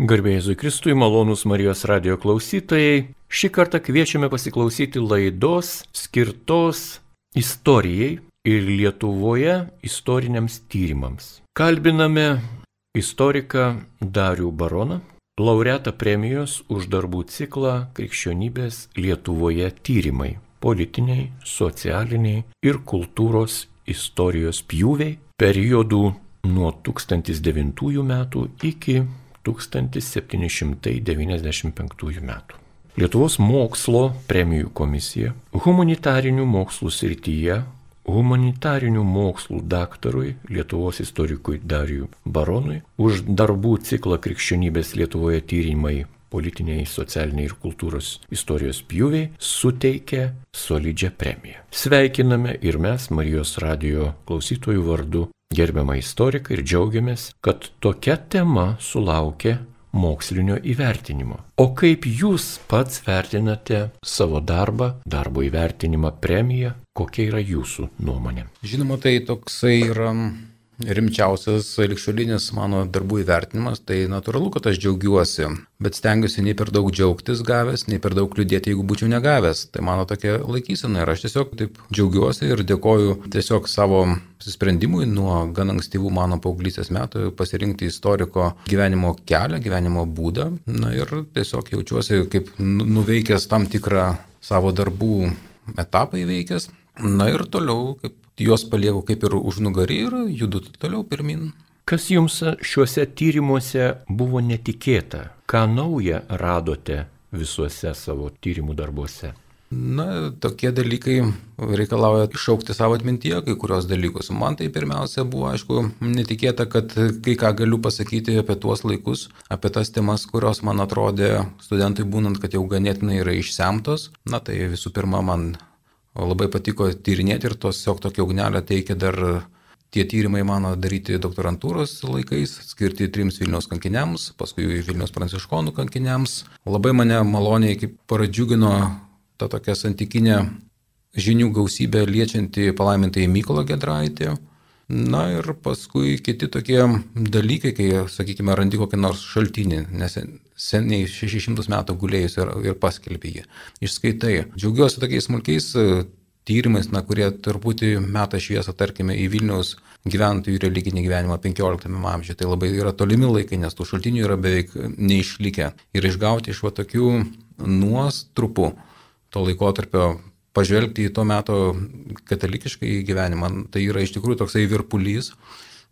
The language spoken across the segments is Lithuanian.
Garbėjai Kristui, malonūs Marijos radio klausytojai, šį kartą kviečiame pasiklausyti laidos skirtos istorijai ir Lietuvoje istoriniams tyrimams. Kalbiname istoriką Darių Baroną, laureatą premijos už darbų ciklą Krikščionybės Lietuvoje tyrimai - politiniai, socialiniai ir kultūros istorijos pjūviai periodų nuo 1009 metų iki 1795 metų. Lietuvos mokslo premijų komisija humanitarinių mokslų srityje humanitarinių mokslų daktarui Lietuvos istorikui Darijui Baronui už darbų ciklą krikščionybės Lietuvoje tyrimai politiniai, socialiniai ir kultūros istorijos pjūviai suteikė solidžią premiją. Sveikiname ir mes Marijos radio klausytojų vardu gerbiamą istoriką ir džiaugiamės, kad tokia tema sulaukė mokslinio įvertinimo. O kaip jūs pats vertinate savo darbą, darbo įvertinimą, premiją, kokia yra jūsų nuomonė? Žinoma, tai toksai yra rimčiausias likščiolinis mano darbų įvertinimas, tai natūralu, kad aš džiaugiuosi, bet stengiuosi nei per daug džiaugtis gavęs, nei per daug liūdėti, jeigu būčiau negavęs. Tai mano tokia laikysena ir aš tiesiog taip džiaugiuosi ir dėkoju tiesiog savo sprendimui nuo gan ankstyvų mano paauglystės metų pasirinkti istoriko gyvenimo kelią, gyvenimo būdą. Na ir tiesiog jaučiuosi kaip nu, nuveikęs tam tikrą savo darbų etapą įveikęs. Na ir toliau, kaip juos palieku kaip ir už nugarį ir judu toliau pirmin. Kas jums šiuose tyrimuose buvo netikėta? Ką naują radote visuose savo tyrimų darbuose? Na, tokie dalykai reikalauja iššaukti savo atmintyje kai kurios dalykus. Man tai pirmiausia buvo, aišku, netikėta, kad kai ką galiu pasakyti apie tuos laikus, apie tas temas, kurios man atrodė studentui būnant, kad jau ganėtinai yra išsemtos. Na, tai visų pirma, man labai patiko tyrinėti ir tiesiog tokia ugnelė teikia dar tie tyrimai mano daryti doktorantūros laikais, skirti trims Vilniaus kankiniams, paskui Vilniaus pranciškonų kankiniams. Labai mane maloniai kaip paradžiugino ta tokia santykinė žinių gausybė liečianti palaimintai Mykolo Gedraitį. Na ir paskui kiti tokie dalykai, kai, sakykime, randi kokį nors šaltinį, nes seniai 600 metų gulėjus ir, ir paskelbė jį. Išskaitai. Džiaugiuosi tokiais smulkiais e, tyrimais, na, kurie truputį meta šviesą, tarkime, į Vilniaus gyventojų religinį gyvenimą 15 amžiuje. Tai labai yra tolimi laikai, nes tų šaltinių yra beveik neišlikę. Ir išgauti iš va tokių nuostrupų to laikotarpio pažvelgti į to meto katalikišką gyvenimą, tai yra iš tikrųjų toksai virpulys.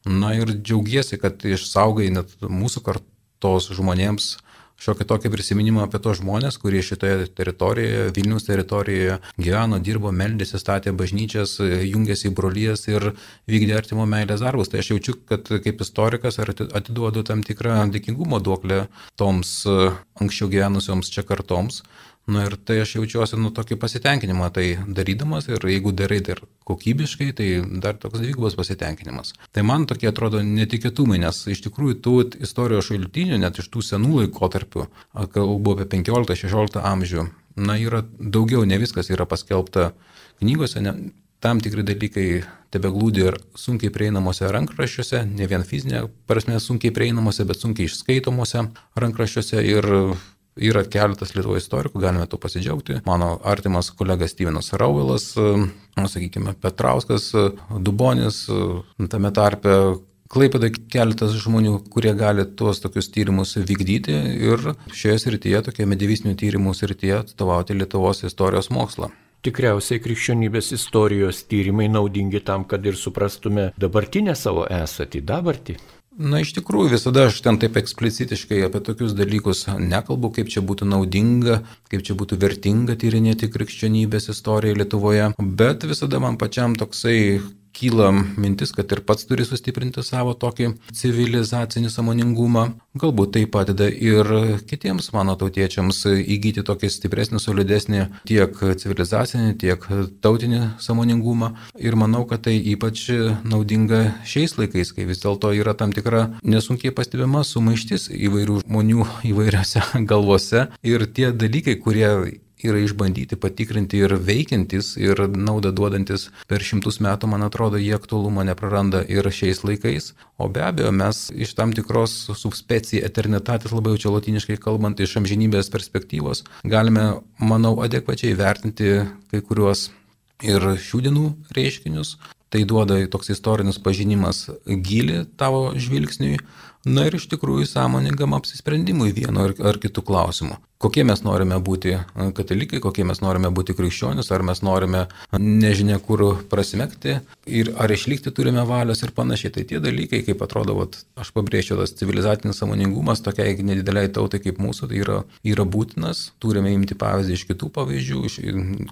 Na ir džiaugiesi, kad išsaugai net mūsų kartos žmonėms šiokį tokį prisiminimą apie tos žmonės, kurie šitoje teritorijoje, Vilnius teritorijoje gyveno, dirbo, meldėsi, statė bažnyčias, jungėsi į brolyjas ir vykdė artimo meilės darbus. Tai aš jaučiu, kad kaip istorikas atiduodu tam tikrą dėkingumo duoklę toms anksčiau gyvenusioms čia kartoms. Na ir tai aš jaučiuosi nu tokį pasitenkinimą tai darydamas ir jeigu darai dar kokybiškai, tai dar toks dvigubas pasitenkinimas. Tai man tokie atrodo netikėtumai, nes iš tikrųjų tų istorijos šaltinių, net iš tų senų laikotarpių, kalbu apie 15-16 amžių, na yra daugiau, ne viskas yra paskelbta knygose, ne, tam tikri dalykai tebe glūdi ir sunkiai prieinamuose rankraščiuose, ne vien fizinė prasme sunkiai prieinamuose, bet sunkiai išskaitomuose rankraščiuose ir Yra keletas Lietuvo istorikų, galime to pasidžiaugti. Mano artimas kolega Stevenas Rauvilas, sakykime, Petrauskas, Dubonis, tame tarpe Klaipėda keletas žmonių, kurie gali tuos tokius tyrimus vykdyti ir šioje srityje, tokia medivistinių tyrimų srityje, atstovauti Lietuvos istorijos mokslą. Tikriausiai krikščionybės istorijos tyrimai naudingi tam, kad ir suprastume dabartinę savo esatį, dabartį. Na, iš tikrųjų, visada aš ten taip eksplicitiškai apie tokius dalykus nekalbu, kaip čia būtų naudinga, kaip čia būtų vertinga tyrinėti krikščionybės istoriją Lietuvoje, bet visada man pačiam toksai kyla mintis, kad ir pats turi sustiprinti savo tokį civilizacinį samoningumą. Galbūt tai padeda ir kitiems mano tautiečiams įgyti tokį stipresnį, solidesnį tiek civilizacinį, tiek tautinį samoningumą. Ir manau, kad tai ypač naudinga šiais laikais, kai vis dėlto yra tam tikra nesunkiai pastebima sumaištis įvairių žmonių įvairiose galvose. Ir tie dalykai, kurie yra išbandyti, patikrinti ir veikiantis ir naudą duodantis per šimtus metų, man atrodo, jie aktualumo nepraranda ir šiais laikais. O be abejo, mes iš tam tikros subspecijai eternitatis, labai jau čia latiniškai kalbant, iš amžinybės perspektyvos, galime, manau, adekvačiai vertinti kai kuriuos ir šių dienų reiškinius. Tai duoda toks istorinis pažinimas gilį tavo žvilgsniui, Na ir iš tikrųjų sąmoningam apsisprendimui vieno ar, ar kitų klausimų. Kokie mes norime būti katalikai, kokie mes norime būti krikščionis, ar mes norime nežinia kur prasimekti ir ar išlikti turime valios ir panašiai. Tai tie dalykai, kaip atrodo, vat, aš pabrėžiu, tas civilizacinis samoningumas tokiai nedideliai tautai kaip mūsų, tai yra, yra būtinas. Turime imti pavyzdį iš kitų pavyzdžių, iš,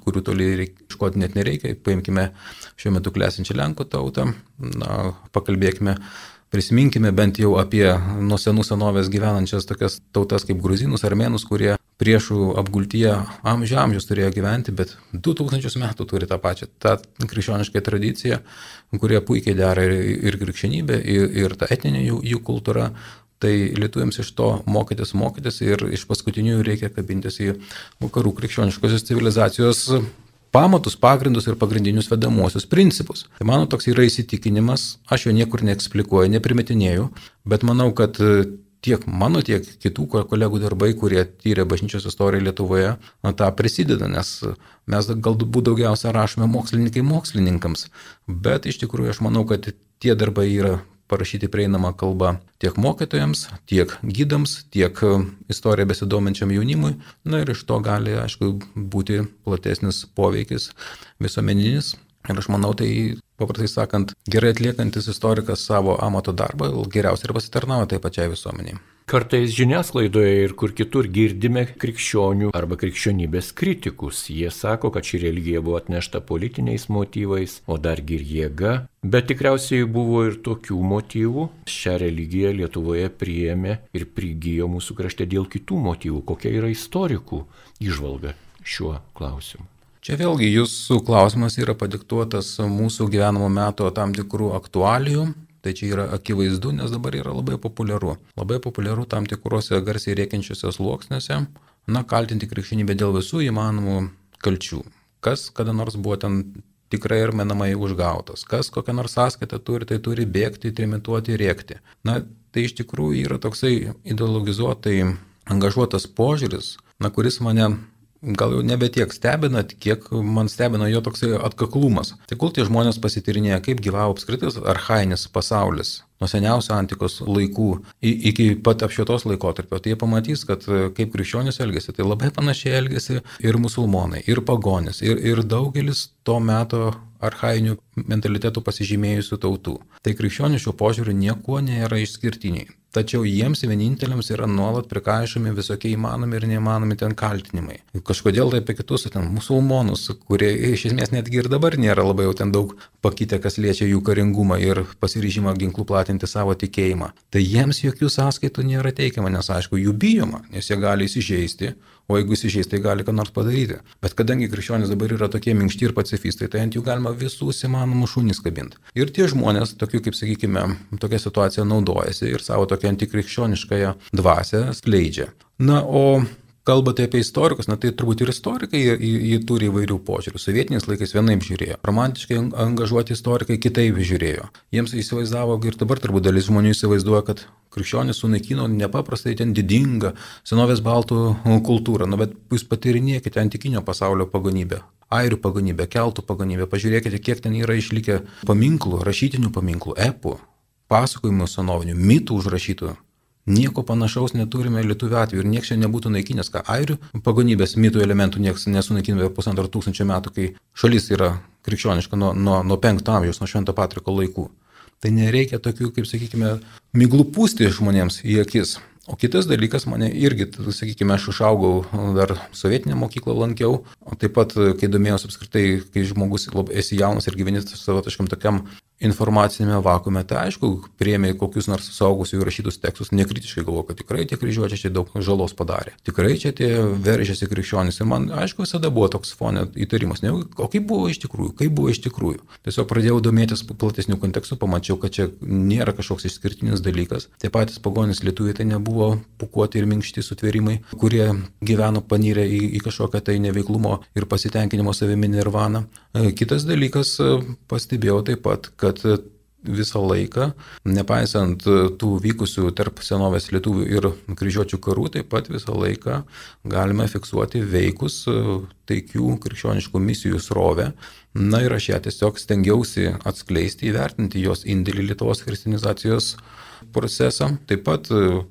kurių toli ieškoti net nereikia. Paimkime šiuo metu klesinčią Lenkų tautą, na, pakalbėkime Prisiminkime bent jau apie nuo senų senovės gyvenančias tokias tautas kaip gruzinus, armenus, kurie priešų apgultyje amžių amžius turėjo gyventi, bet 2000 metų turi tą pačią, tą krikščionišką tradiciją, kurie puikiai dera ir, ir krikščionybė, ir, ir ta etninė jų, jų kultūra. Tai lietuviams iš to mokytis, mokytis ir iš paskutinių reikia kabintis į vakarų krikščioniškosios civilizacijos pamatus, pagrindus ir pagrindinius vedamuosius principus. Tai mano toks yra įsitikinimas, aš jo niekur neeksplikuoju, neprimetinėjau, bet manau, kad e, tiek mano, tiek kitų kolegų darbai, kurie tyrė bažnyčios istoriją Lietuvoje, na, tą prisideda, nes mes galbūt daugiausia rašome mokslininkai mokslininkams, bet iš tikrųjų aš manau, kad tie darbai yra parašyti prieinamą kalbą tiek mokytojams, tiek gydams, tiek e, istoriją besidominčiam jaunimui. Na ir iš to gali, aišku, būti platesnis poveikis visuomeninis. Ir aš manau, tai paprastai sakant, gerai atliekantis istorikas savo amato darbą geriausiai ir pasitarnauja tai pačiai visuomeniai. Kartais žiniasklaidoje ir kur kitur girdime krikščionių arba krikščionybės kritikus. Jie sako, kad ši religija buvo atnešta politiniais motyvais, o dargi ir jėga. Bet tikriausiai buvo ir tokių motyvų. Šią religiją Lietuvoje priėmė ir prigijo mūsų krašte dėl kitų motyvų. Kokia yra istorikų išvalga šiuo klausimu? Čia vėlgi jūsų klausimas yra padiktuotas mūsų gyvenamo meto tam tikrų aktualijų, Tai čia yra akivaizdu, nes dabar yra labai populiaru. Labai populiaru tam tikrose garsiai rėkiančiose sluoksniuose, na, kaltinti krikščionybę dėl visų įmanomų kalčių. Kas kada nors buvo ten tikrai ir menamai užgautas. Kas kokią nors sąskaitą turi, tai turi bėgti, trimituoti, rėkti. Na, tai iš tikrųjų yra toksai ideologizuotai angažuotas požiūris, na, kuris mane gal jau nebe tiek stebina, kiek man stebina jo toksai atkaklumas. Tai kol tie žmonės pasitirinėja, kaip gyvavo apskritai arhainis pasaulis nuo seniausio antikos laikų iki pat apšvietos laikotarpio, tai jie pamatys, kad kaip krikščionis elgesi, tai labai panašiai elgesi ir musulmonai, ir pagonis, ir, ir daugelis to meto arhainių mentalitetų pasižymėjusių tautų. Tai krikščionių šiuo požiūriu niekuo nėra išskirtiniai. Tačiau jiems vieninteliams yra nuolat prikaišomi visokie įmanomi ir neįmanomi ten kaltinimai. Kažkodėl tai apie kitus, ten musulmonus, kurie iš esmės netgi ir dabar nėra labai jau ten daug pakitę, kas liečia jų karingumą ir pasiryžimą ginklų platinti savo tikėjimą. Tai jiems jokių sąskaitų nėra teikiama, nes aišku, jų bijoma, nes jie gali įsižeisti, o jeigu įsižeis, tai gali ką nors padaryti. Bet kadangi krikščionys dabar yra tokie minkšti ir pacifistai, tai ant jų galima visus įmanomus šunys kabinti. Ir tie žmonės, tokių kaip sakykime, tokia situacija naudojasi ir savo tokią antikrikščioniškąją dvasę skleidžia. Na, o kalbate apie istorikus, na tai turbūt ir istorikai jie turi įvairių požiūrių. Sovietiniais laikais vienaip žiūrėjo, romantiškai angažuoti istorikai kitaip žiūrėjo. Jiems įsivaizdavo ir dabar turbūt dalis žmonių įsivaizduoja, kad krikščionis sunaikino nepaprastai ten didingą senovės baltų kultūrą. Na bet jūs patirinėkite antikinio pasaulio pagonybę. Airių pagonybę, keltų pagonybę, pažiūrėkite, kiek ten yra išlikę paminklų, rašytinių paminklų, epų, pasakojimų senovinių, mitų užrašytų Nieko panašaus neturime lietuvių atveju ir niekas čia nebūtų naikinęs, ką airių pagonybės mitų elementų niekas nesunaikinė pusantro tūkstančio metų, kai šalis yra krikščioniška nuo, nuo, nuo penkto amžiaus, nuo švento Patriko laikų. Tai nereikia tokių, kaip sakykime, miglų pūsti žmonėms į akis. O kitas dalykas, mane irgi, sakykime, aš užaugau, dar sovietinę mokyklą lankiau, o taip pat, kai domėjausi apskritai, kai žmogus esi jaunas ir gyveni savotiškam tokiam informacinėme vakume, tai aišku, priemė kokius nors saugusių įrašytus tekstus, nekritiškai galvo, kad tikrai tie kryžiuočiai čia daug žalos padarė. Tikrai čia tie veržėsi krikščionys. Ir man, aišku, visada buvo toks fonė įtarimas. Ne, o kaip buvo iš tikrųjų, kaip buvo iš tikrųjų. Tiesiog pradėjau domėtis platesnių kontekstų, pamačiau, kad čia nėra kažkoks išskirtinis dalykas. Tie patys pagonys lietuviai tai nebuvo pukuoti ir minkšti sutvėrimai, kurie gyveno panirę į, į kažkokią tai neveiklumo ir pasitenkinimo savimi nirvaną. E, kitas dalykas, e, pastebėjau taip pat, kad kad visą laiką, nepaisant tų vykusių tarp senovės lietuvių ir kryžiuočių karų, taip pat visą laiką galime fiksuoti veikus taikių krikščioniškų misijų srovę. Na ir aš ją tiesiog stengiausi atskleisti, įvertinti jos indėlį Lietuvos kristinizacijos procesą. Taip pat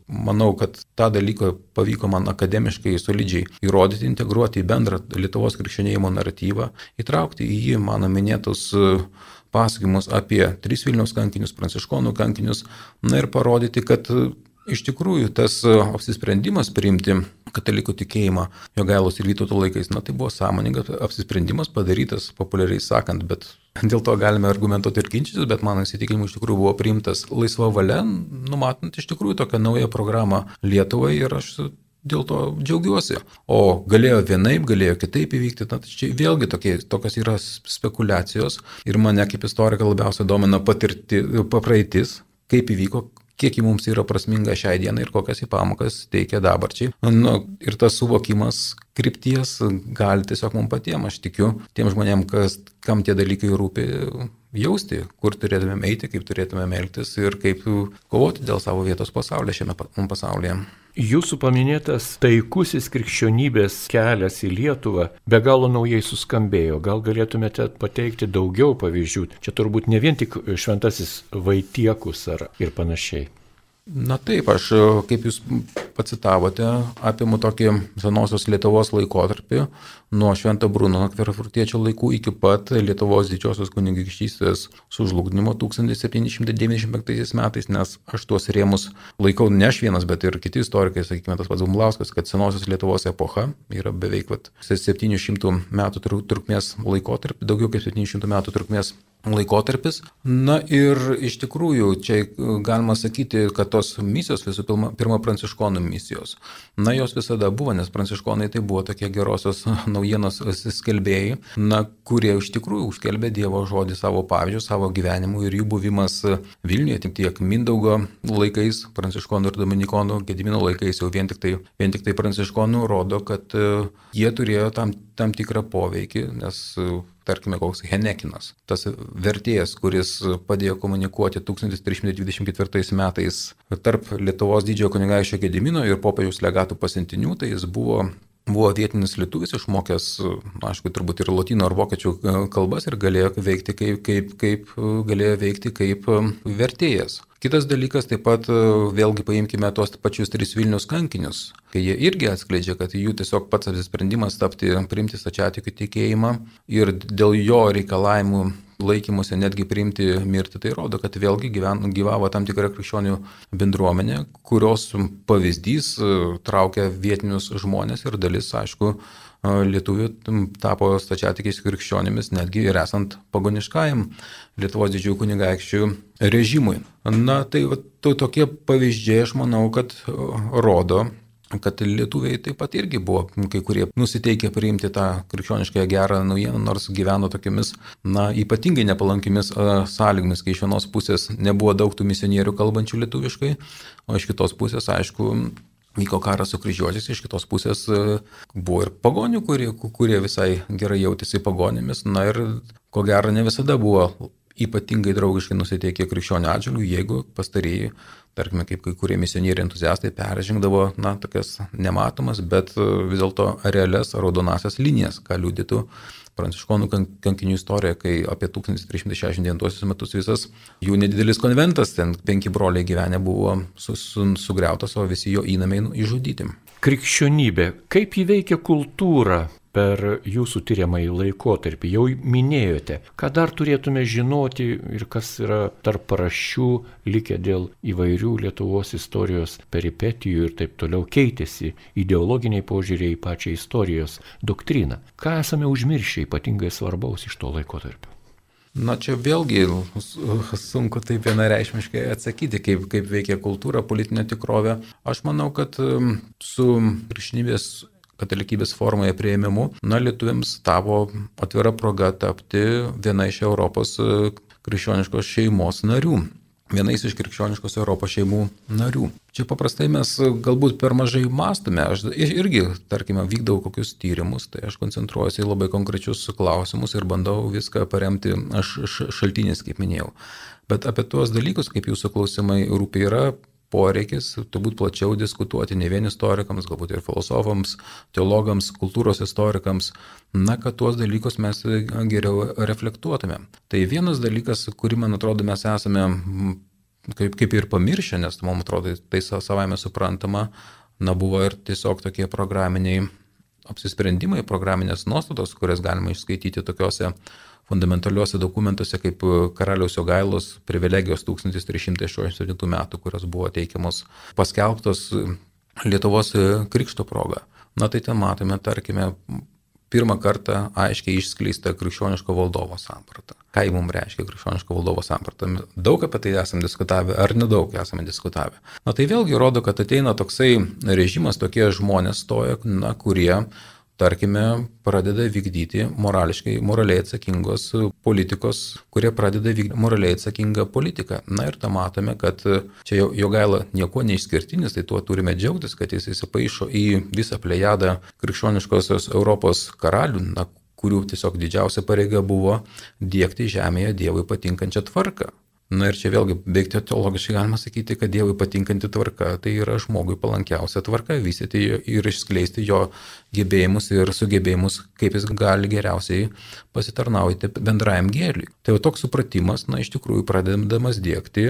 manau, kad tą dalyką pavyko man akademiškai solidžiai įrodyti, integruoti į bendrą Lietuvos krikščionėjimo naratyvą, įtraukti į jį mano minėtus pasakojimus apie tris Vilniaus kankinius, pranciškonų kankinius, na ir parodyti, kad e, iš tikrųjų tas e, apsisprendimas priimti katalikų tikėjimą Jogailos ir Vytauto laikais, na tai buvo sąmoningas apsisprendimas padarytas, populiariai sakant, bet dėl to galime argumentuoti ir ginčytis, bet mano įsitikinimu iš tikrųjų buvo priimtas laisva valia, numatant iš tikrųjų tokią naują programą Lietuvai ir aš dėl to džiaugiuosi. O galėjo vienaip, galėjo kitaip įvykti, na, tai čia vėlgi tokie, tokios yra spekulacijos ir mane kaip istoriką labiausiai domina patirti, papraeitis, kaip įvyko, kiek į mums yra prasminga šiai dienai ir kokias į pamokas teikia dabarčiai. Nu, ir tas suvokimas krypties gali tiesiog mums patiems, aš tikiu, tiem žmonėm, kas, kam tie dalykai rūpi, jausti, kur turėtumėm eiti, kaip turėtumėm elgtis ir kaip kovoti dėl savo vietos pasaulyje šiame pasaulyje. Jūsų paminėtas taikusis krikščionybės kelias į Lietuvą be galo naujai suskambėjo. Gal galėtumėte pateikti daugiau pavyzdžių? Čia turbūt ne vien tik šventasis Vaitiekus ar ir panašiai. Na taip, aš, kaip jūs pacitavote, apimu tokį senosios Lietuvos laikotarpį nuo Švento Bruno Akverfurtiečio laikų iki pat Lietuvos didžiosios kunigaikštystės sužlugdymo 1795 metais, nes aš tuos rėmus laikau ne aš vienas, bet ir kiti istorikai, sakykime, tas pats Bumlauskas, kad senosios Lietuvos epocha yra beveik vat, 700 metų trukmės laikotarpį, daugiau kaip 700 metų trukmės laikotarpis. Na ir iš tikrųjų čia galima sakyti, kad tos misijos visų pirma, pirma pranciškonų misijos. Na jos visada buvo, nes pranciškonai tai buvo tokie gerosios naujienos skelbėjai, na, kurie iš tikrųjų užkelbė Dievo žodį savo pavyzdžių, savo gyvenimu ir jų buvimas Vilniuje tik tiek Mindaugo laikais, pranciškonų ir dominikonų, Gedimino laikais jau vien tik tai, vien tik tai pranciškonų rodo, kad jie turėjo tam, tam tikrą poveikį, nes tarkime, koks Henekinas, tas vertėjas, kuris padėjo komunikuoti 1324 metais tarp Lietuvos didžiojo kunigaikščio Gedimino ir popiežiaus legatų pasintinių, tai jis buvo buvo vietinis lietuvis, išmokęs, aišku, turbūt ir latino ar vokiečių kalbas ir galėjo veikti kaip, kaip, kaip, galėjo veikti kaip vertėjas. Kitas dalykas, taip pat vėlgi paimkime tuos pačius tris Vilnius kankinius, kai jie irgi atskleidžia, kad jų tiesiog pats apsisprendimas tapti, priimti stačiatikių tikėjimą ir dėl jo reikalavimų laikymuose netgi priimti mirtį, tai rodo, kad vėlgi gyven, gyvavo tam tikra krikščionių bendruomenė, kurios pavyzdys traukia vietinius žmonės ir dalis, aišku, lietuvių tapo stačiatikiais krikščionimis netgi ir esant pagoniškajam Lietuvos didžiųjų kunigaikščių režimui. Na tai to, tokie pavyzdžiai aš manau, kad rodo, kad lietuviai taip pat irgi buvo kai kurie nusiteikę priimti tą krikščionišką gerą naujieną, nors gyveno tokiamis, na, ypatingai nepalankimis sąlygomis, kai iš vienos pusės nebuvo daug tų misionierių kalbančių lietuviškai, o iš kitos pusės, aišku, vyko karas su kryžiuočiais, iš kitos pusės buvo ir pagonių, kurie, kurie visai gerai jautėsi pagonimis, na ir ko gero ne visada buvo ypatingai draugiškai nusiteikę krikščionių atžvilgių, jeigu pastarėjai, tarkime, kaip kai kurie misionieriai entuziastai peržengdavo, na, tokias nematomas, bet e, vis dėlto realias raudonasias linijas, ką liūdytų pranciškonų kankinių istorija, kai apie 1369 metus visas jų nedidelis konventas, ten penki broliai gyvenę buvo su, su, sugriautas, o visi jo įnamiai nu, išžudyti. Krikščionybė, kaip įveikia kultūrą per jūsų tyriamąjį laikotarpį. Jau minėjote, ką dar turėtume žinoti ir kas yra tarp paraščių likę dėl įvairių Lietuvos istorijos peripetijų ir taip toliau keitėsi ideologiniai požiūriai į pačią istorijos doktriną. Ką esame užmiršę ypatingai svarbaus iš to laikotarpio? Na čia vėlgi sunku taip vienareišmiškai atsakyti, kaip, kaip veikia kultūra, politinė tikrovė. Aš manau, kad um, su krikščionybės katalikybės formoje prieimimu, na, lietuviams tavo atvira proga tapti viena iš Europos uh, krikščioniškos šeimos narių vienais iš krikščioniškos Europos šeimų narių. Čia paprastai mes galbūt per mažai mąstome. Aš irgi, tarkime, vykdau kokius tyrimus, tai aš koncentruojuosi į labai konkrečius klausimus ir bandau viską paremti aš šaltinis, kaip minėjau. Bet apie tuos dalykus, kaip jūsų klausimai rūpi, yra poreikis turbūt plačiau diskutuoti ne vien istorikams, galbūt ir filosofams, teologams, kultūros istorikams, na, kad tuos dalykus mes geriau reflektuotume. Tai vienas dalykas, kurį, man atrodo, mes esame kaip, kaip ir pamiršę, nes man atrodo, tai savaime suprantama, na, buvo ir tiesiog tokie programiniai apsisprendimai, programinės nuostatos, kurias galima išskaityti tokiuose fundamentaliuose dokumentuose kaip e, karaliaus Jogailos privilegijos 1367 metų, kurios buvo teikiamos paskelbtos e, Lietuvos e, krikšto proga. Na tai ten matome, tarkime, pirmą kartą aiškiai išskleista krikščioniško valdovo samprata. Ką jį mums reiškia krikščioniško valdovo samprata? Daug apie tai esame diskutavę, ar nedaug esame diskutavę. Na tai vėlgi rodo, kad ateina toksai režimas, tokie žmonės stoja, na, kurie tarkime, pradeda vykdyti morališkai, moraliai atsakingos politikos, kurie pradeda vykdyti moraliai atsakingą politiką. Na ir tą matome, kad čia jo, jo gaila nieko neišskirtinis, tai tuo turime džiaugtis, kad jis įsipaišo į visą plejadą krikščioniškosios Europos karalių, na, kurių tiesiog didžiausia pareiga buvo dėkti žemėje Dievui patinkančią tvarką. Na ir čia vėlgi, beigti teologiškai galima sakyti, kad Dievui patinkanti tvarka tai yra žmogui palankiausia tvarka, vystyti ir išskleisti jo gebėjimus ir sugebėjimus, kaip jis gali geriausiai pasitarnauti bendrajam gėliui. Tai jau toks supratimas, na iš tikrųjų pradedamas dėkti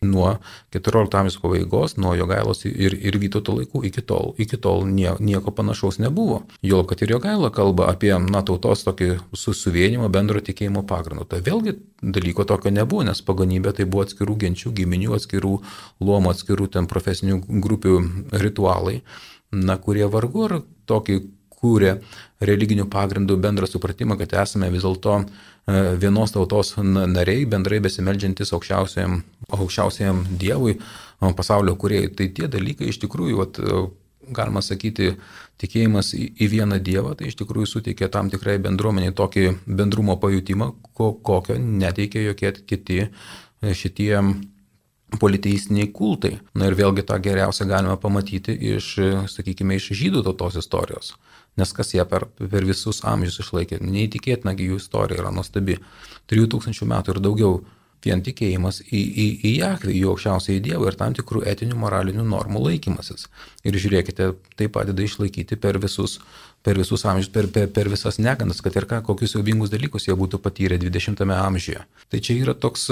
nuo 14 amžiaus pabaigos, nuo Jogailos ir, ir Vytauto laikų iki tol. Iki tol nie, nieko panašaus nebuvo. Jo, kad ir Jogaila kalba apie na, tautos tokį susivienimą bendro tikėjimo pagrindu. Tai vėlgi dalyko tokio nebuvo, nes pagonybė tai buvo atskirų genčių, giminių, atskirų luomų, atskirų ten profesinių grupių ritualai, na, kurie vargu ar tokį kūrė religinių pagrindų bendrą supratimą, kad esame vis dėlto vienos tautos nariai, bendrai besimeldžiantis aukščiausiam, aukščiausiam Dievui, pasaulio kuriejai. Tai tie dalykai iš tikrųjų, vat, galima sakyti, tikėjimas į, į vieną Dievą, tai iš tikrųjų suteikia tam tikrai bendruomeniai tokį bendrumo pajutimą, ko, kokio neteikia jokie kiti e, šitie politeistiniai kultai. Na ir vėlgi tą geriausia galima pamatyti iš, sakykime, iš žydų tautos istorijos nes kas ją per, per visus amžius išlaikė. Neįtikėtina, jų istorija yra nuostabi. 3000 metų ir daugiau vien tikėjimas į, į, į Jahvį, į aukščiausiąjį Dievą ir tam tikrų etinių moralinių normų laikymasis. Ir žiūrėkite, tai padeda išlaikyti per visus, per visus amžius, per, per, per visas negandas, kad ir ką, kokius siaubingus dalykus jie būtų patyrę 20-ame amžiuje. Tai čia yra toks,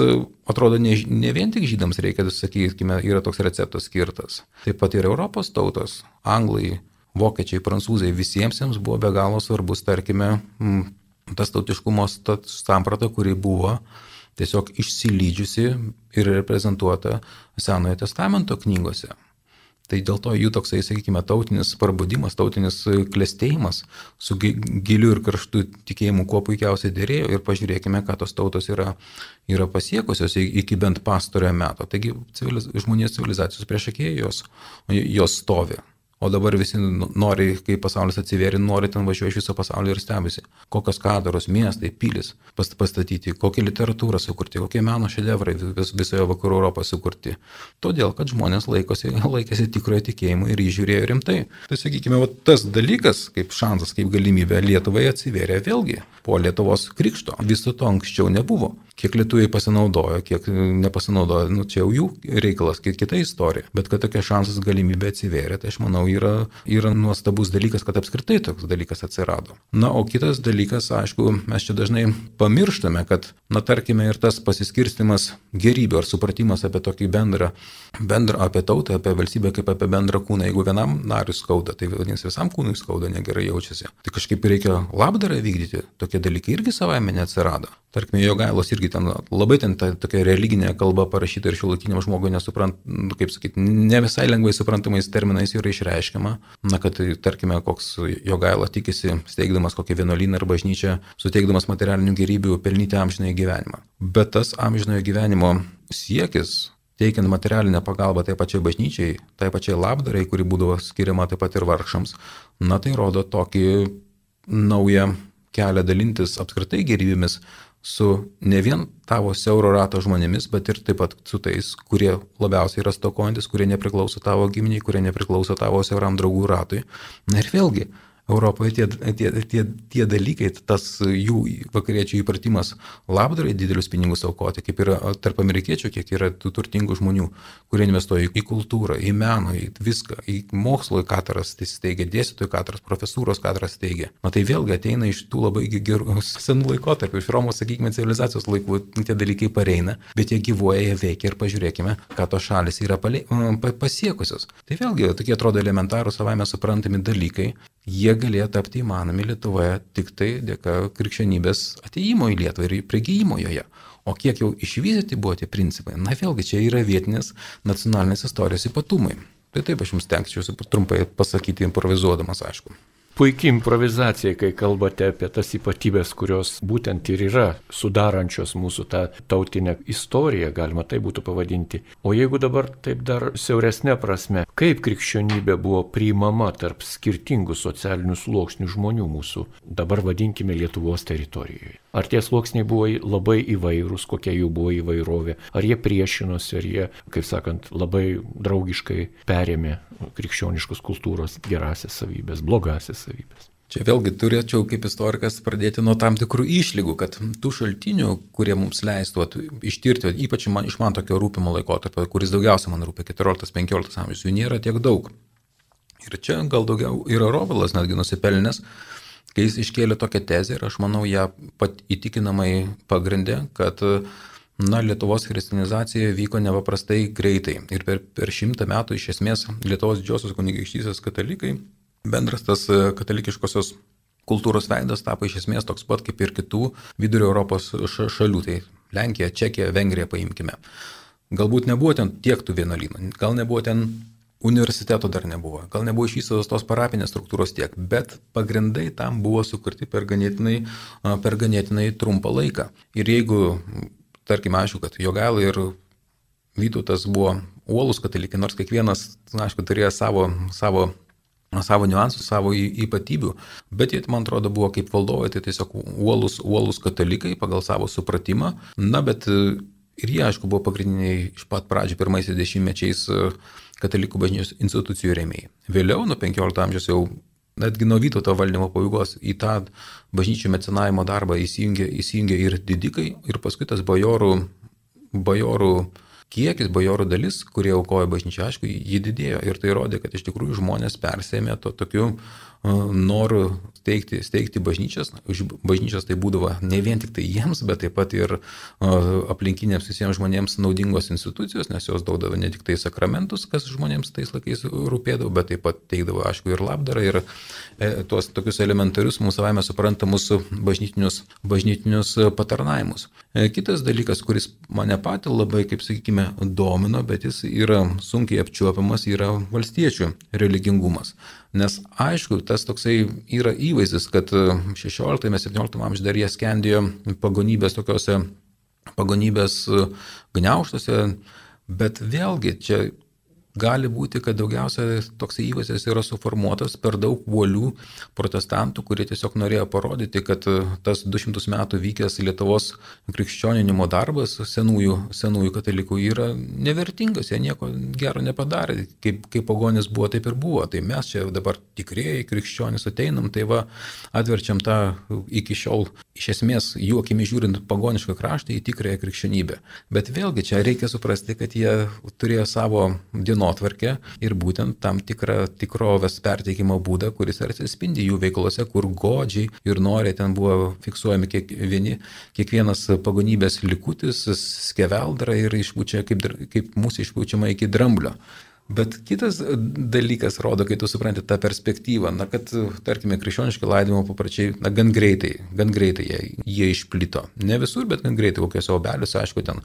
atrodo, ne, ne vien tik žydams reikia, sakykime, yra toks receptas skirtas. Taip pat ir Europos tautos, anglai, vokiečiai, prancūzai, visiems jiems buvo be galo svarbus, tarkime, tas tautiškumo samprata, kuri buvo tiesiog išsilydžiusi ir reprezentuota Senojo testamento knygose. Tai dėl to jų toksai, sakykime, tautinis parbudimas, tautinis klėstėjimas su giliu ir karštu tikėjimu kuo puikiausiai dėrėjo ir pažiūrėkime, ką tos tautos yra, yra pasiekusios iki bent pastarojo meto. Taigi civiliz, žmonijos civilizacijos priešakėjai jos, jos stovi. O dabar visi nori, kai pasaulis atsivėrė, nori ten važiuoti iš viso pasaulio ir stebisi. Kokios kadaros, miestai, pilis pastatyti, kokią literatūrą sukurti, kokie meno šedevrai vis, visoje vakarų Europoje sukurti. Todėl, kad žmonės laikosi, laikėsi tikrojo tikėjimo ir jį žiūrėjo rimtai. Tai sakykime, va, tas dalykas, kaip šansas, kaip galimybė Lietuvai atsivėrė vėlgi po Lietuvos krikšto. Viso to anksčiau nebuvo. Kiek lietuviai pasinaudojo, kiek nepasinaudojo, nu, čia jau jų reikalas, kita istorija. Bet kad tokia šansas galimybė atsivėrė, tai aš manau yra, yra nuostabus dalykas, kad apskritai toks dalykas atsirado. Na, o kitas dalykas, aišku, mes čia dažnai pamirštame, kad, na, tarkime, ir tas pasiskirstimas gerybių ar supratimas apie tokį bendrą, bendrą apie tautą, apie valstybę kaip apie bendrą kūną. Jeigu vienam nariui skauda, tai vadinasi visam kūnui skauda, negerai jaučiasi. Tai kažkaip reikia labdarą vykdyti, tokie dalykai irgi savaime neatsirado. Tarkime, jo gailos irgi ten labai ten ta, tokia religinė kalba parašyta ir šiuolaikiniam žmogui nesuprant, nu, kaip sakyti, ne visai lengvai suprantamais terminais yra išreikšta reiškiama, na, kad, tarkime, koks jo gaila tikisi, steigdamas kokią vienuolyną ar bažnyčią, suteikdamas materialinių gerybių, pelnyti amžinąjį gyvenimą. Bet tas amžinojo gyvenimo siekis, teikiant materialinę pagalbą tai pačiai bažnyčiai, tai pačiai labdarai, kuri būdavo skiriama taip pat ir vargšams, na tai rodo tokį naują kelią dalintis apskritai gerybėmis su ne vien tavo siauro rato žmonėmis, bet ir taip pat su tais, kurie labiausiai yra stokojantis, kurie nepriklauso tavo giminiai, kurie nepriklauso tavo siauram draugų ratui. Na ir vėlgi, Europoje tie, tie, tie, tie dalykai, tas jų vakariečių įpratimas labdarai didelius pinigus aukoti, kaip yra tarp amerikiečių, kiek yra tų turtingų žmonių, kurie investuoja į kultūrą, į meną, į viską, į mokslo katras tai steigia, dėstytojų katras, profesūros katras steigia. Na tai vėlgi ateina iš tų labai gerų senų laikotarpių, iš Romos, sakykime, civilizacijos laikų tie dalykai pareina, bet jie gyvuoja, jie veikia ir pažiūrėkime, ką to šalis yra palė, pasiekusios. Tai vėlgi tokie atrodo elementarūs savaime suprantami dalykai, jie galėjo tapti įmanomi Lietuvoje tik tai dėka krikščionybės ateimo į Lietuvą ir prigijimo joje. O kiek jau išvystyti buvo tie principai, na vėlgi čia yra vietinės nacionalinės istorijos ypatumai. Tai taip aš jums tenkčiausi trumpai pasakyti improvizuodamas, aišku puikiai improvizacija, kai kalbate apie tas ypatybės, kurios būtent ir yra sudarančios mūsų tą tautinę istoriją, galima tai būtų pavadinti. O jeigu dabar taip dar siauresnė prasme, kaip krikščionybė buvo priimama tarp skirtingų socialinių sluoksnių žmonių mūsų, dabar vadinkime Lietuvos teritorijoje. Ar tie sluoksniai buvo labai įvairūs, kokia jų buvo įvairovė, ar jie priešinosi, ar jie, kaip sakant, labai draugiškai perėmė krikščioniškos kultūros gerasias savybės, blogasias savybės. Čia vėlgi turėčiau kaip istorikas pradėti nuo tam tikrų išlygų, kad tų šaltinių, kurie mums leistų ištirti, ypač man, iš man tokio rūpimo laikotarpio, kuris daugiausia man rūpia 14-15 amžius, jų nėra tiek daug. Ir čia gal daugiau yra Rovilas netgi nusipelnęs, kai jis iškėlė tokią tezę ir aš manau ją pat įtikinamai pagrindė, kad Na, Lietuvos kristinizacija vyko nepaprastai greitai. Ir per, per šimtą metų iš esmės Lietuvos didžiosios kunigaikštysės katalikai bendras tas e, katalikiškosios kultūros veidas tapo iš esmės toks pat kaip ir kitų vidurio Europos šalių, tai Lenkija, Čekija, Vengrija paimkime. Galbūt nebuvo ten tiek tų vienuolynų, gal nebuvo ten universiteto dar nebuvo, gal nebuvo išvystytos tos parapinės struktūros tiek, bet pagrindai tam buvo sukurti per ganėtinai, per ganėtinai trumpą laiką. Ir jeigu, tarkime, aišku, kad Jogaila ir Vytautas buvo uolus katalikai, nors kiekvienas, aišku, turėjo savo, savo savo niuansų, savo ypatybių, bet jie, man atrodo, buvo kaip valdovai, tai tiesiog uolus, uolus katalikai pagal savo supratimą. Na, bet ir jie, aišku, buvo pagrindiniai iš pat pradžių pirmaisiais dešimtmečiais e, katalikų bažnyčios institucijų rėmėjai. Vėliau, nuo 15 amžiaus jau netgi nuo Vytauto valdymo pabaigos į tą bažnyčių mecenavimo darbą įsijungė, įsijungė ir didikai, ir paskui tas bajorų, bajorų kiekis bajorų dalis, kurie aukojo bažnyčią, aišku, jį didėjo ir tai rodė, kad iš tikrųjų žmonės persėmė to tokiu noru steigti, steigti bažnyčias. Už bažnyčias tai būdavo ne vien tik tai jiems, bet taip pat ir aplinkiniams visiems žmonėms naudingos institucijos, nes jos daudavo ne tik tai sakramentus, kas žmonėms tais laikais rūpėdavo, bet taip pat teikdavo, aišku, ir labdarą, ir e, tuos tokius elementarius mūsų savame suprantamus bažnytinius, bažnytinius patarnavimus. E, kitas dalykas, kuris mane patį labai, kaip sakykime, domino, bet jis yra sunkiai apčiuopiamas, yra valstiečių religingumas. Nes aišku, tas toksai yra įvaizdis, kad 16-17 amžiuje dar jie skendėjo pagonybės tokiuose, pagonybės gniauštuose, bet vėlgi čia gali būti, kad daugiausia toks įvaizdis yra suformuotas per daug uolių protestantų, kurie tiesiog norėjo parodyti, kad e, tas 200 metų vykęs Lietuvos krikščioninimo darbas senųjų, senųjų katalikų yra nevertingas, jie nieko gero nepadarė, kaip, kaip pagonis buvo, taip ir buvo. Tai mes čia dabar tikrieji krikščionys ateinam, tai va atverčiam tą iki šiol iš esmės jų akimi žiūrint pagonišką kraštą į tikrąją krikščionybę. Bet vėlgi čia reikia suprasti, kad jie turėjo savo dienotvarkę ir būtent tam tikrą tikrovės perteikimo būdą, kuris atsispindi jų veiklose, kur godžiai ir noriai ten buvo fiksuojami kiekvieni, kiekvienas pagonybės likutis, skeveldra ir išpučia kaip, kaip mūsų išpučiama iki dramblio. Bet kitas dalykas rodo, kai tu supranti tą perspektyvą, na, kad, tarkime, krikščioniški laidimo papračiai, na, gan greitai, gan greitai jie, jie išplito. Ne visur, bet gan greitai, kokiuose obeliuose, aišku, ten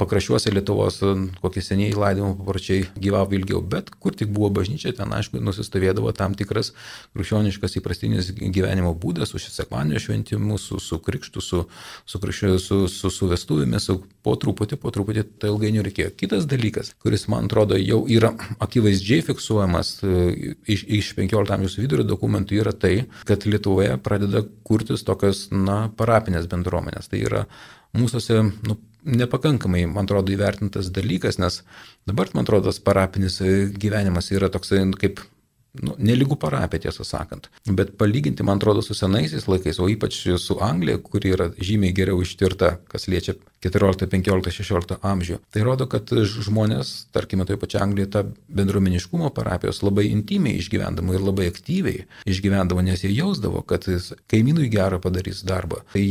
pakraščiuose Lietuvos kokie seniai laidimo papračiai gyvavo ilgiau, bet kur tik buvo bažnyčia, ten, aišku, nusistovėdavo tam tikras krikščioniškas įprastinis gyvenimo būdas, su sekmanio šventimu, su, su krikštu, su, su, su, su, su, su vestuvėmis, su, po truputį, po truputį tai ilgainiui reikėjo. Kitas dalykas, kuris man atrodo jau yra akivaizdžiai fiksuojamas e, iš, iš 15 amžiaus vidurio dokumentų yra tai, kad Lietuvoje pradeda kurtis tokios, na, parapinės bendruomenės. Tai yra mūsųse, nu, nepakankamai, man atrodo, įvertintas dalykas, nes dabar, man atrodo, tas parapinis gyvenimas yra toksai kaip nu, neligų parapė, tiesą sakant. Bet palyginti, man atrodo, su senaisiais laikais, o ypač su Anglija, kuri yra žymiai geriau ištirta, kas liečia 14, 15, 16 amžių, tai rodo, kad žmonės, tarkime, toje pačioje Anglijoje, tą bendruomeniškumo parapijos labai intimiai išgyvendavo ir labai aktyviai išgyvendavo, nes jie jausdavo, kad kaimynui gerą padarys darbą. Tai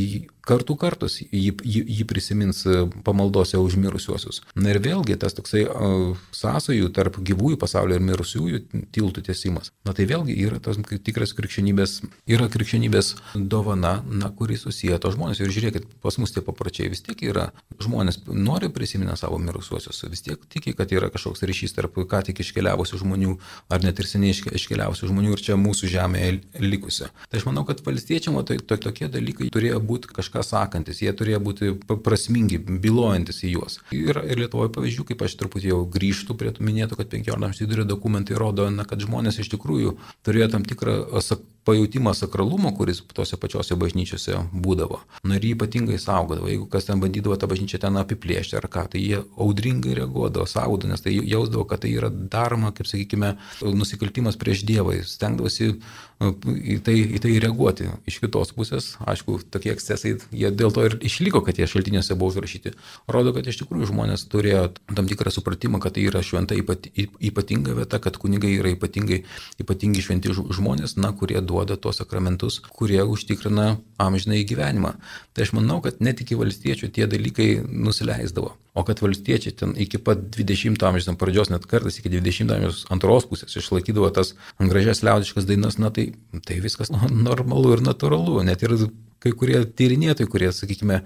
kartų kartus jį, jį, jį prisimins pamaldose už mirusiuosius. Na ir vėlgi tas toksai uh, sąsojų tarp gyvųjų pasaulio ir mirusiųjų tiltų tiesimas. Na tai vėlgi yra tas tikras krikščionybės, yra krikščionybės dovana, na, kuri susiję to žmonės. Ir žiūrėkit, pas mus tie papročiai vis tiek yra. Žmonės nori prisiminę savo mirusiuosius, vis tiek tiki, kad yra kažkoks ryšys tarp ką tik iškeliavusių žmonių ar net ir seniai iškeliavusių žmonių ir čia mūsų žemėje likusių. Tai aš manau, kad valstiečiam to, to, tokie dalykai turėjo būti kažką sakantis, jie turėjo būti prasmingi, bylojantis į juos. Ir, ir Lietuvoje pavyzdžių, kaip aš truputį jau grįžtu prie tų minėtų, kad 15 amžiaus vidurio dokumentai rodo, na, kad žmonės iš tikrųjų turėjo tam tikrą pajūtimą sakralumo, kuris tose pačiose bažnyčiose būdavo. Na ir jį ypatingai saugodavo. Jeigu kas ten bandydavo tą bažnyčią ten apiplėšti ar ką, tai jie audringai reaguodavo, saugodavo, nes tai jausdavo, kad tai yra daroma, kaip sakykime, nusikaltimas prieš Dievą. Stengdavosi į tai, į tai reaguoti. Iš kitos pusės, aišku, tokie ekscesai, jie dėl to ir išliko, kad jie šaltiniuose buvo užrašyti. Rodo, kad iš tikrųjų žmonės turėjo tam tikrą supratimą, kad tai yra šventa ypatinga vieta, kad kunigai yra ypatingai, ypatingi šventi žmonės, na, kurie duoda tuos sakramentus, kurie užtikrina amžinai gyvenimą. Tai aš manau, kad net iki valstiečių tie dalykai nusileisdavo. O kad valstiečiai ten iki pat 20 amžiaus pradžios, net kartais iki 20 amžiaus antros pusės išlaikydavo tas gražias liaudiškas dainas, na tai, tai viskas normalu ir natūralu. Net ir kai kurie tyrinėtojai, kurie, sakykime,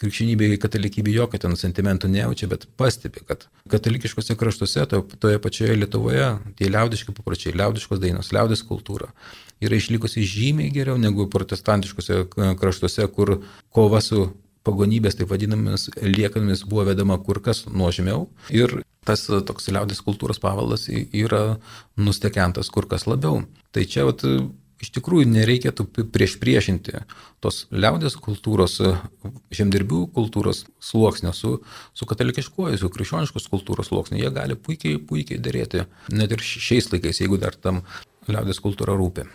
krikščionybėje, katalikybėje jokio ten sentimentų nejaučia, bet pastebi, kad katalikiškose kraštuose, to, toje pačioje Lietuvoje, tie liaudiški papročiai, liaudiškos dainos, liaudis kultūra yra išlikusi žymiai geriau negu protestantiškose kraštuose, kur kova su pagonybės, taip vadinamis, liekanomis buvo vedama kur kas nuožmiau ir tas toks liaudės kultūros pavaldas yra nustekentas kur kas labiau. Tai čia vat, iš tikrųjų nereikėtų prieš priešinti tos liaudės kultūros, žemdirbių kultūros sluoksnio su, su katalikiškuoju, su krikščioniškos kultūros sluoksniu. Jie gali puikiai, puikiai dėrėti net ir šiais laikais, jeigu dar tam liaudės kultūra rūpi.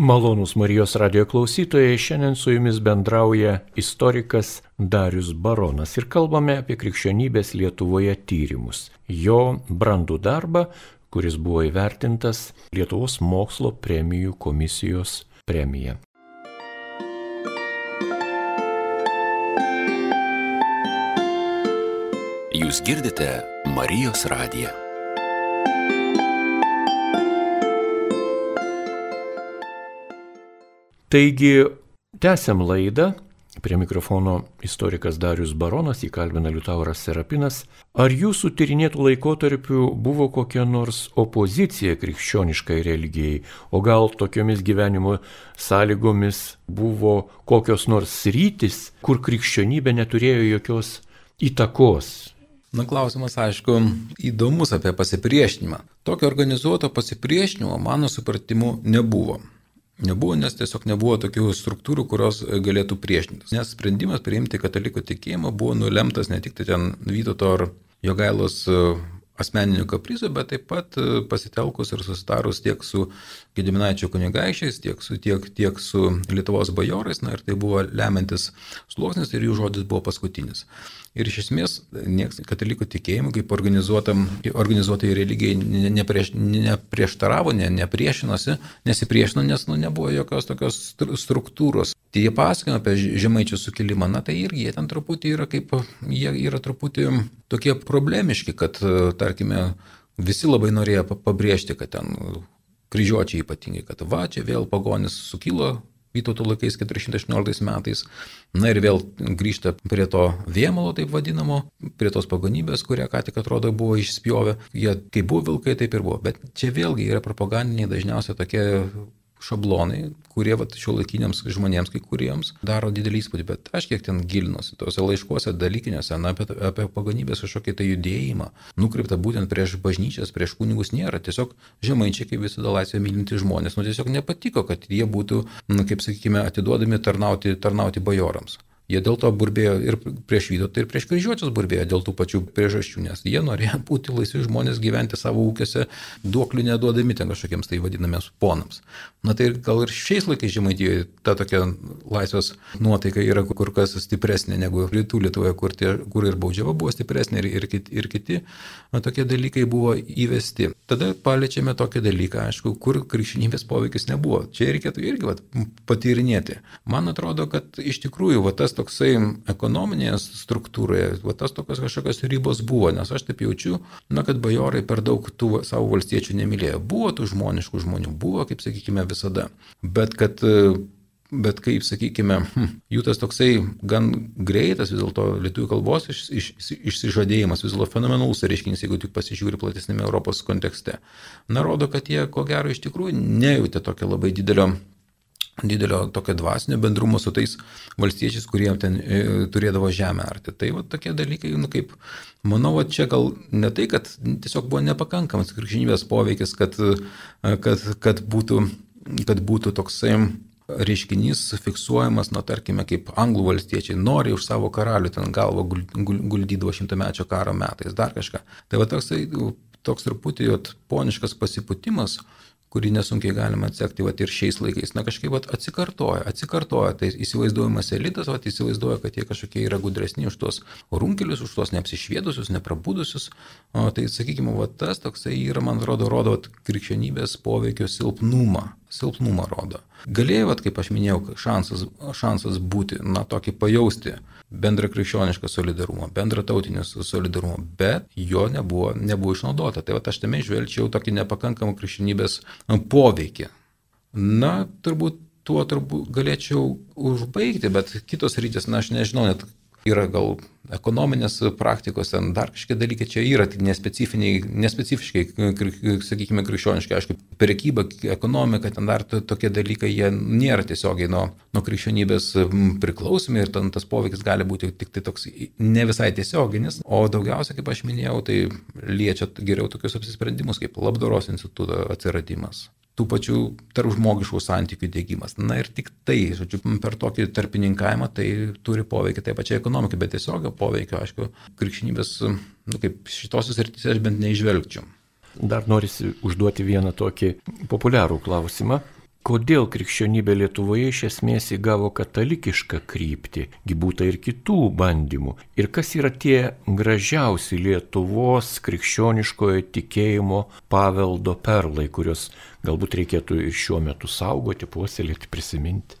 Malonus Marijos radio klausytojai, šiandien su jumis bendrauja istorikas Darius Baronas ir kalbame apie krikščionybės Lietuvoje tyrimus. Jo brandų darbą, kuris buvo įvertintas Lietuvos mokslo premijų komisijos premija. Jūs girdite Marijos radiją. Taigi, tęsiam laidą. Prie mikrofono istorikas Darius Baronas įkalbina Liutauras Serapinas. Ar jūsų tyrinėtų laikotarpių buvo kokia nors opozicija krikščioniškai religijai, o gal tokiomis gyvenimo sąlygomis buvo kokios nors rytis, kur krikščionybė neturėjo jokios įtakos? Na klausimas, aišku, įdomus apie pasipriešinimą. Tokio organizuoto pasipriešinimo, mano supratimu, nebuvo. Nebuvo, nes tiesiog nebuvo tokių struktūrų, kurios galėtų priešintis. Nes sprendimas priimti katalikų tikėjimą buvo nulemtas ne tik tai ten Vytauto ar Jogailos e, asmeninių kaprizų, bet taip pat e, pasitelkus ir susitarus tiek su Gediminaičio kunigaikščiais, tiek su, tiek, tiek su Lietuvos bajorais, na ir tai buvo lemiantis sluoksnis ir jų žodis buvo paskutinis. Ir iš esmės nieks katalikų tikėjimui kaip organizuotai religijai neprieš, neprieštaravo, ne, nepriešinosi, nesipriešino, nes nu, nebuvo jokios tokios struktūros. Tai jie pasakojama apie žemaičių sukilimą, na tai irgi jie ten truputį yra kaip, jie yra truputį tokie problemiški, kad, tarkime, visi labai norėjo pabrėžti, kad ten kryžiuočiai ypatingai, kad va, čia vėl pagonis sukilo Vytauto laikais 418 metais. Na ir vėl grįžta prie to viemalo, taip vadinamo, prie tos pagonybės, kurią ką tik atrodo buvo išspjovę. Jie kaip buvo vilkai, taip ir buvo. Bet čia vėlgi yra propagandiniai dažniausiai tokie šablonai, kurie šio laikiniams žmonėms, kai kuriems, daro didelį įspūdį, bet aš kiek ten gilinuosi, tuose laiškuose dalykinėse, na, apie, apie pagonybės kažkokį tai judėjimą, nukreipta būtent prieš bažnyčias, prieš kunigus nėra, tiesiog žemaičiai, kaip visada laisvė mylinti žmonės, nu tiesiog nepatiko, kad jie būtų, na, kaip sakykime, atiduodami tarnauti, tarnauti bajorams. Jie dėl to burbėjo ir prieš Vytautą, ir prieš kryžiuočius burbėjo dėl tų pačių priežasčių, nes jie norėjo būti laisvi žmonės gyventi savo ūkiuose, duoklių neduodami ten kažkokiems tai vadinamiems ponams. Na tai gal ir šiais laikais žemaitijoje ta tokia laisvės nuotaika yra kur kas stipresnė negu rytų Lietuvoje, kur, tie, kur ir baudžiava buvo stipresnė ir, ir, kiti, ir kiti na, tokie dalykai buvo įvesti. Tada paliečiame tokį dalyką, aišku, kur krikščionybės poveikis nebuvo. Čia reikėtų irgi vat, patyrinėti. Man atrodo, kad iš tikrųjų va, tas toksai ekonominėje struktūroje, va, tas tokios kažkokios ribos buvo, nes aš taip jaučiu, na, kad bajorai per daug tų savo valstiečių nemylėjo. Buvo tų žmoniškų žmonių, buvo, kaip sakykime, visada. Bet kad Bet kaip, sakykime, jų tas toksai gan greitas vis dėlto lietuvių kalbos iš, iš, išsižadėjimas, vis dėlto fenomenalus reiškinys, jeigu tik pasižiūri platesnėme Europos kontekste. Na, rodo, kad jie, ko gero, iš tikrųjų nejautė tokio labai didelio didelio tokio dvasinio bendrumo su tais valstiečiais, kurie ten e, turėdavo žemę arti. Tai va tokie dalykai, nu kaip, manau, va, čia gal ne tai, kad tiesiog buvo nepakankamas krikščionybės poveikis, kad, kad, kad, būtų, kad būtų toksai reiškinys fiksuojamas, na tarkime, kaip anglų valstiečiai nori už savo karalių ten galvą guldydavo šimtamečio karo metais, dar kažką. Tai va toksai, toks truputį poniškas pasiputimas, kurį nesunkiai galima atsekti vat, ir šiais laikais, na kažkaip vat, atsikartoja, atsikartoja, tai įsivaizduojamas elitas, vat, įsivaizduoja, kad jie kažkokie yra gudresni už tuos runkelius, už tuos neapsišviedusius, neprabudusius, o tai sakykime, vat, tas toksai yra, man atrodo, rodo vat, krikščionybės poveikio silpnumą, silpnumą rodo. Galėjo, vat, kaip aš minėjau, šansas, šansas būti, na, tokį pajausti bendrą krikščionišką solidarumą, bendrą tautinį solidarumą, bet jo nebuvo, nebuvo išnaudota. Tai va aš tame žvelgčiau tokį nepakankamą krikščionybės poveikį. Na, turbūt tuo turbūt galėčiau užbaigti, bet kitos rytis, na, aš nežinau net yra gal ekonominės praktikos, ten dar kažkokie dalykai čia yra, tik nespecifiškai, sakykime, krikščioniškai, aišku, prekyba, ekonomika, ten dar tokie dalykai, jie nėra tiesiogiai nuo, nuo krikščionybės priklausomi ir ten tas poveikis gali būti tik tai toks ne visai tiesioginis, o daugiausia, kaip aš minėjau, tai liečia geriau tokius apsisprendimus kaip labdaros instituto atsiradimas tų pačių tarp žmogiškų santykių dėgymas. Na ir tik tai, žodžiu, per tokį tarpininkavimą tai turi poveikį taip pačiai ekonomikai, bet tiesiog poveikio, aišku, krikščionybės, nu, kaip šitosios rytise aš bent neižvelgčiau. Dar norisi užduoti vieną tokį populiarų klausimą. Kodėl krikščionybė Lietuvoje iš esmės įgavo katalikišką kryptį, būta ir kitų bandymų. Ir kas yra tie gražiausi Lietuvos krikščioniškojo tikėjimo paveldo perlai, kuriuos galbūt reikėtų ir šiuo metu saugoti, puoselėti, prisiminti?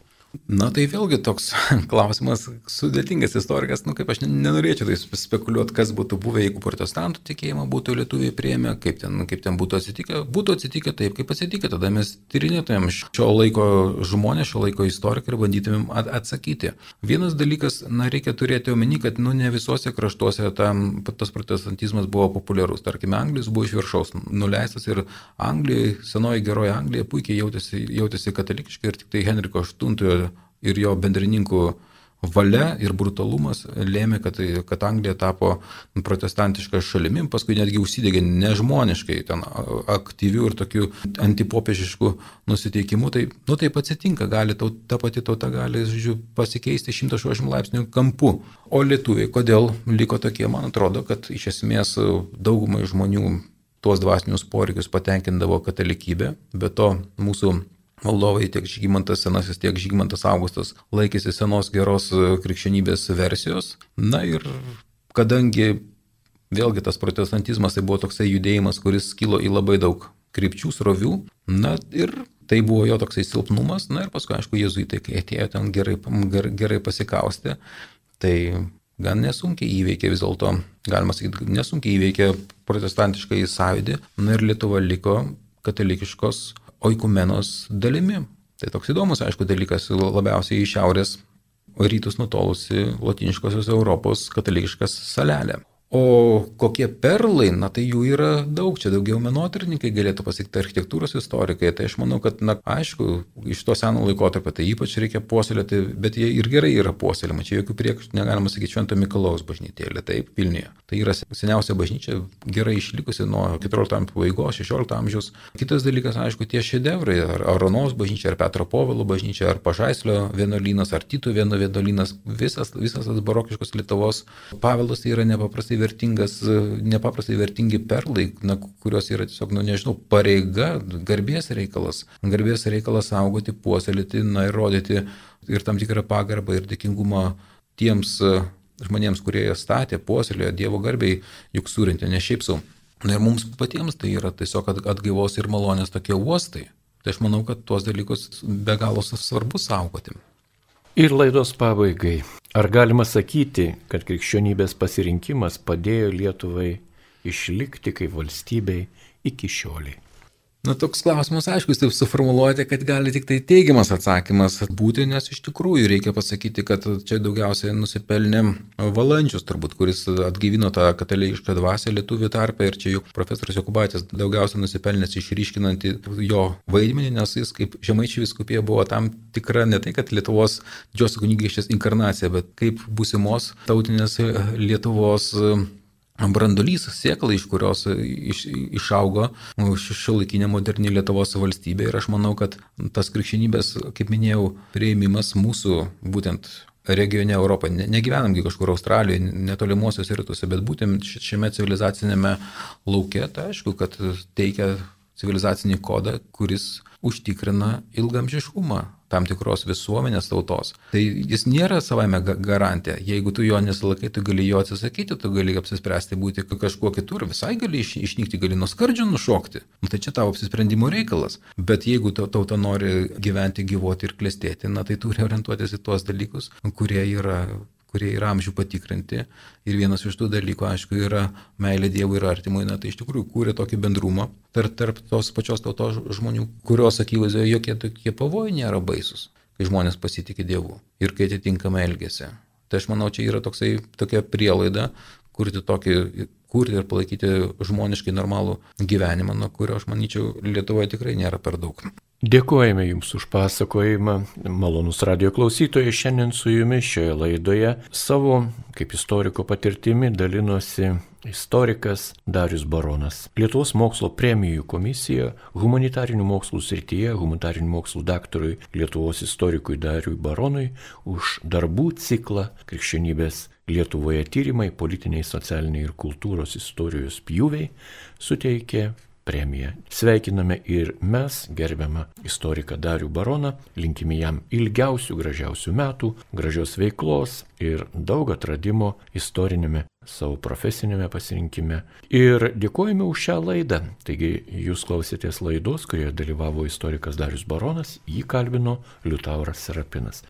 Na tai vėlgi toks klausimas sudėtingas istorikas, nu kaip aš nenorėčiau tai spekuliuoti, kas būtų buvę, jeigu protestantų tikėjimą būtų lietuviai prieėmę, kaip ten, kaip ten būtų atsitikę. Būtų atsitikę taip, kaip atsitikė, tada mes tyrinėtumėm šio laiko žmonės, šio laiko istorikai ir bandytumėm atsakyti. Vienas dalykas, na reikia turėti omeny, kad nu ne visuose kraštuose tam, tas protestantizmas buvo populiarus. Tarkime, Anglijos buvo iš viršaus nuleistas ir Anglijai, senoji geroji Anglija puikiai jautėsi, jautėsi katalikiškai ir tik tai Henriko VIII ir jo bendrininkų valia ir brutalumas lėmė, kad, kad Anglija tapo protestantiška šalimi, paskui netgi užsidegė nežmoniškai ten aktyvių ir tokių antipopiežiškų nusiteikimų. Tai, nu, taip atsitinka, gali, taut, ta pati tauta gali, žiūrėjau, pasikeisti 180 laipsnių kampu. O lietuviai, kodėl liko tokie, man atrodo, kad iš esmės daugumai žmonių tuos dvasinius poreikius patenkindavo katalikybė, bet to mūsų Valdovai tiek Žygimantas Senasis, tiek Žygimantas Augustas laikėsi senos geros e, krikščionybės versijos. Na ir kadangi vėlgi tas protestantizmas tai buvo toksai judėjimas, kuris kilo į labai daug krypčių, srovių, na ir tai buvo jo toksai silpnumas, na ir paskui, aišku, jezuitai, kai atėjo ten gerai, gerai, pasikaustė, tai gan nesunkiai įveikė vis dėlto, galima sakyti, nesunkiai įveikė protestantišką į sąjūdį, na ir Lietuva liko katalikiškos oikumenos dalimi. Tai toks įdomus, aišku, dalykas labiausiai į šiaurės rytus nutolusi latiniškosios Europos katalikiškas salelė. O kokie perlai, na tai jų yra daug, čia daugiau menotrininkai galėtų pasakyti, architektūros istorikai, tai aš manau, kad, na aišku, iš to seno laikotarpio tai ypač reikia puoselėti, bet jie ir gerai yra puoselėma, čia jokių priekaištų negalima sakyti Švento Mikalaus bažnytėlė, taip, Vilniuje. Tai yra seniausia bažnyčia, gerai išlikusi nuo 14 amžiaus pabaigos, 16 amžiaus. Kitas dalykas, aišku, tie šedevrai, ar Aronos bažnyčia, ar Petro Povilo bažnyčia, ar Pažaislio vienuolynas, ar Tito vienuolynas, visas, visas tas barokiškos Lietuvos paveldas tai yra nepaprastai vertingas, nepaprastai vertingi perlai, na, kurios yra tiesiog, nu nežinau, pareiga, garbės reikalas. Garbės reikalas saugoti, puoselėti, na ir rodyti ir tam tikrą pagarbą ir dėkingumą tiems e, žmonėms, kurie ją statė, puoselėjo Dievo garbiai, juk surinti ne šiaip savo. Na ir mums patiems tai yra tiesiog atgaivos ir malonės tokie uostai. Tai aš manau, kad tuos dalykus be galo svarbu saugoti. Ir laidos pabaigai. Ar galima sakyti, kad krikščionybės pasirinkimas padėjo Lietuvai išlikti kaip valstybei iki šioliai? Na, toks klausimas, aišku, taip suformuoluoti, kad gali tik tai teigiamas atsakymas būti, nes iš tikrųjų reikia pasakyti, kad čia daugiausiai nusipelnė Valančius, turbūt, kuris atgyvino tą katalikišką dvasę lietuvių tarpę ir čia juk profesorius Jokubaitis daugiausiai nusipelnęs išryškinant jo vaidmenį, nes jis kaip žemaičių viskupija buvo tam tikra ne tai, kad Lietuvos didžiosios kunigaikštės inkarnacija, bet kaip būsimos tautinės Lietuvos brandolys, sėkla, iš kurios iš, išaugo šiuolaikinė moderni Lietuvos valstybė. Ir aš manau, kad tas krikščionybės, kaip minėjau, prieimimas mūsų būtent regione Europoje, negyvenamgi kažkur Australijoje, netolimuosiuose rytuose, bet būtent šiame civilizacinėme lauke, tai aišku, kad teikia civilizacinį kodą, kuris užtikrina ilgamžiškumą tam tikros visuomenės tautos. Tai jis nėra savaime garantija. Jeigu tu jo nesilaikai, tu gali jo atsisakyti, tu gali apsispręsti būti kažkuo kitur, visai gali iš, išnykti, gali nuo skardžių nušokti. Nu, tai čia tavo apsisprendimo reikalas. Bet jeigu tauta nori gyventi, gyvuoti ir klestėti, na tai turi orientuotis į tuos dalykus, kurie yra kurie yra amžių patikrinti. Ir vienas iš tų dalykų, aišku, yra meilė Dievui ir artimui, na tai iš tikrųjų kūrė tokį bendrumą tarp, tarp tos pačios tautos žmonių, kurios akivaizdoje jokie tokie pavojai nėra baisus, kai žmonės pasitikė Dievu ir kai atitinkamai elgesi. Tai aš manau, čia yra toksai, tokia prielaida kurti tokį kurti ir palaikyti žmoniškai normalų gyvenimą, nuo kurio aš manyčiau Lietuvoje tikrai nėra per daug. Dėkojame Jums už pasakojimą. Malonus radio klausytojai šiandien su Jumis šioje laidoje savo kaip istoriko patirtimi dalinosi istorikas Darius Baronas. Lietuvos mokslo premijų komisija humanitarinių mokslų srityje humanitarinių mokslų daktarui Lietuvos istorikui Dariui Baronui už darbų ciklą krikščionybės Lietuvoje tyrimai politiniai, socialiniai ir kultūros istorijos pjūviai suteikė premiją. Sveikiname ir mes, gerbiamą istoriką Darių Baroną, linkime jam ilgiausių, gražiausių metų, gražios veiklos ir daug atradimo istorinėme savo profesinėme pasirinkime. Ir dėkojame už šią laidą. Taigi jūs klausėtės laidos, kurioje dalyvavo istorikas Darius Baronas, jį kalbino Liutauras Serapinas.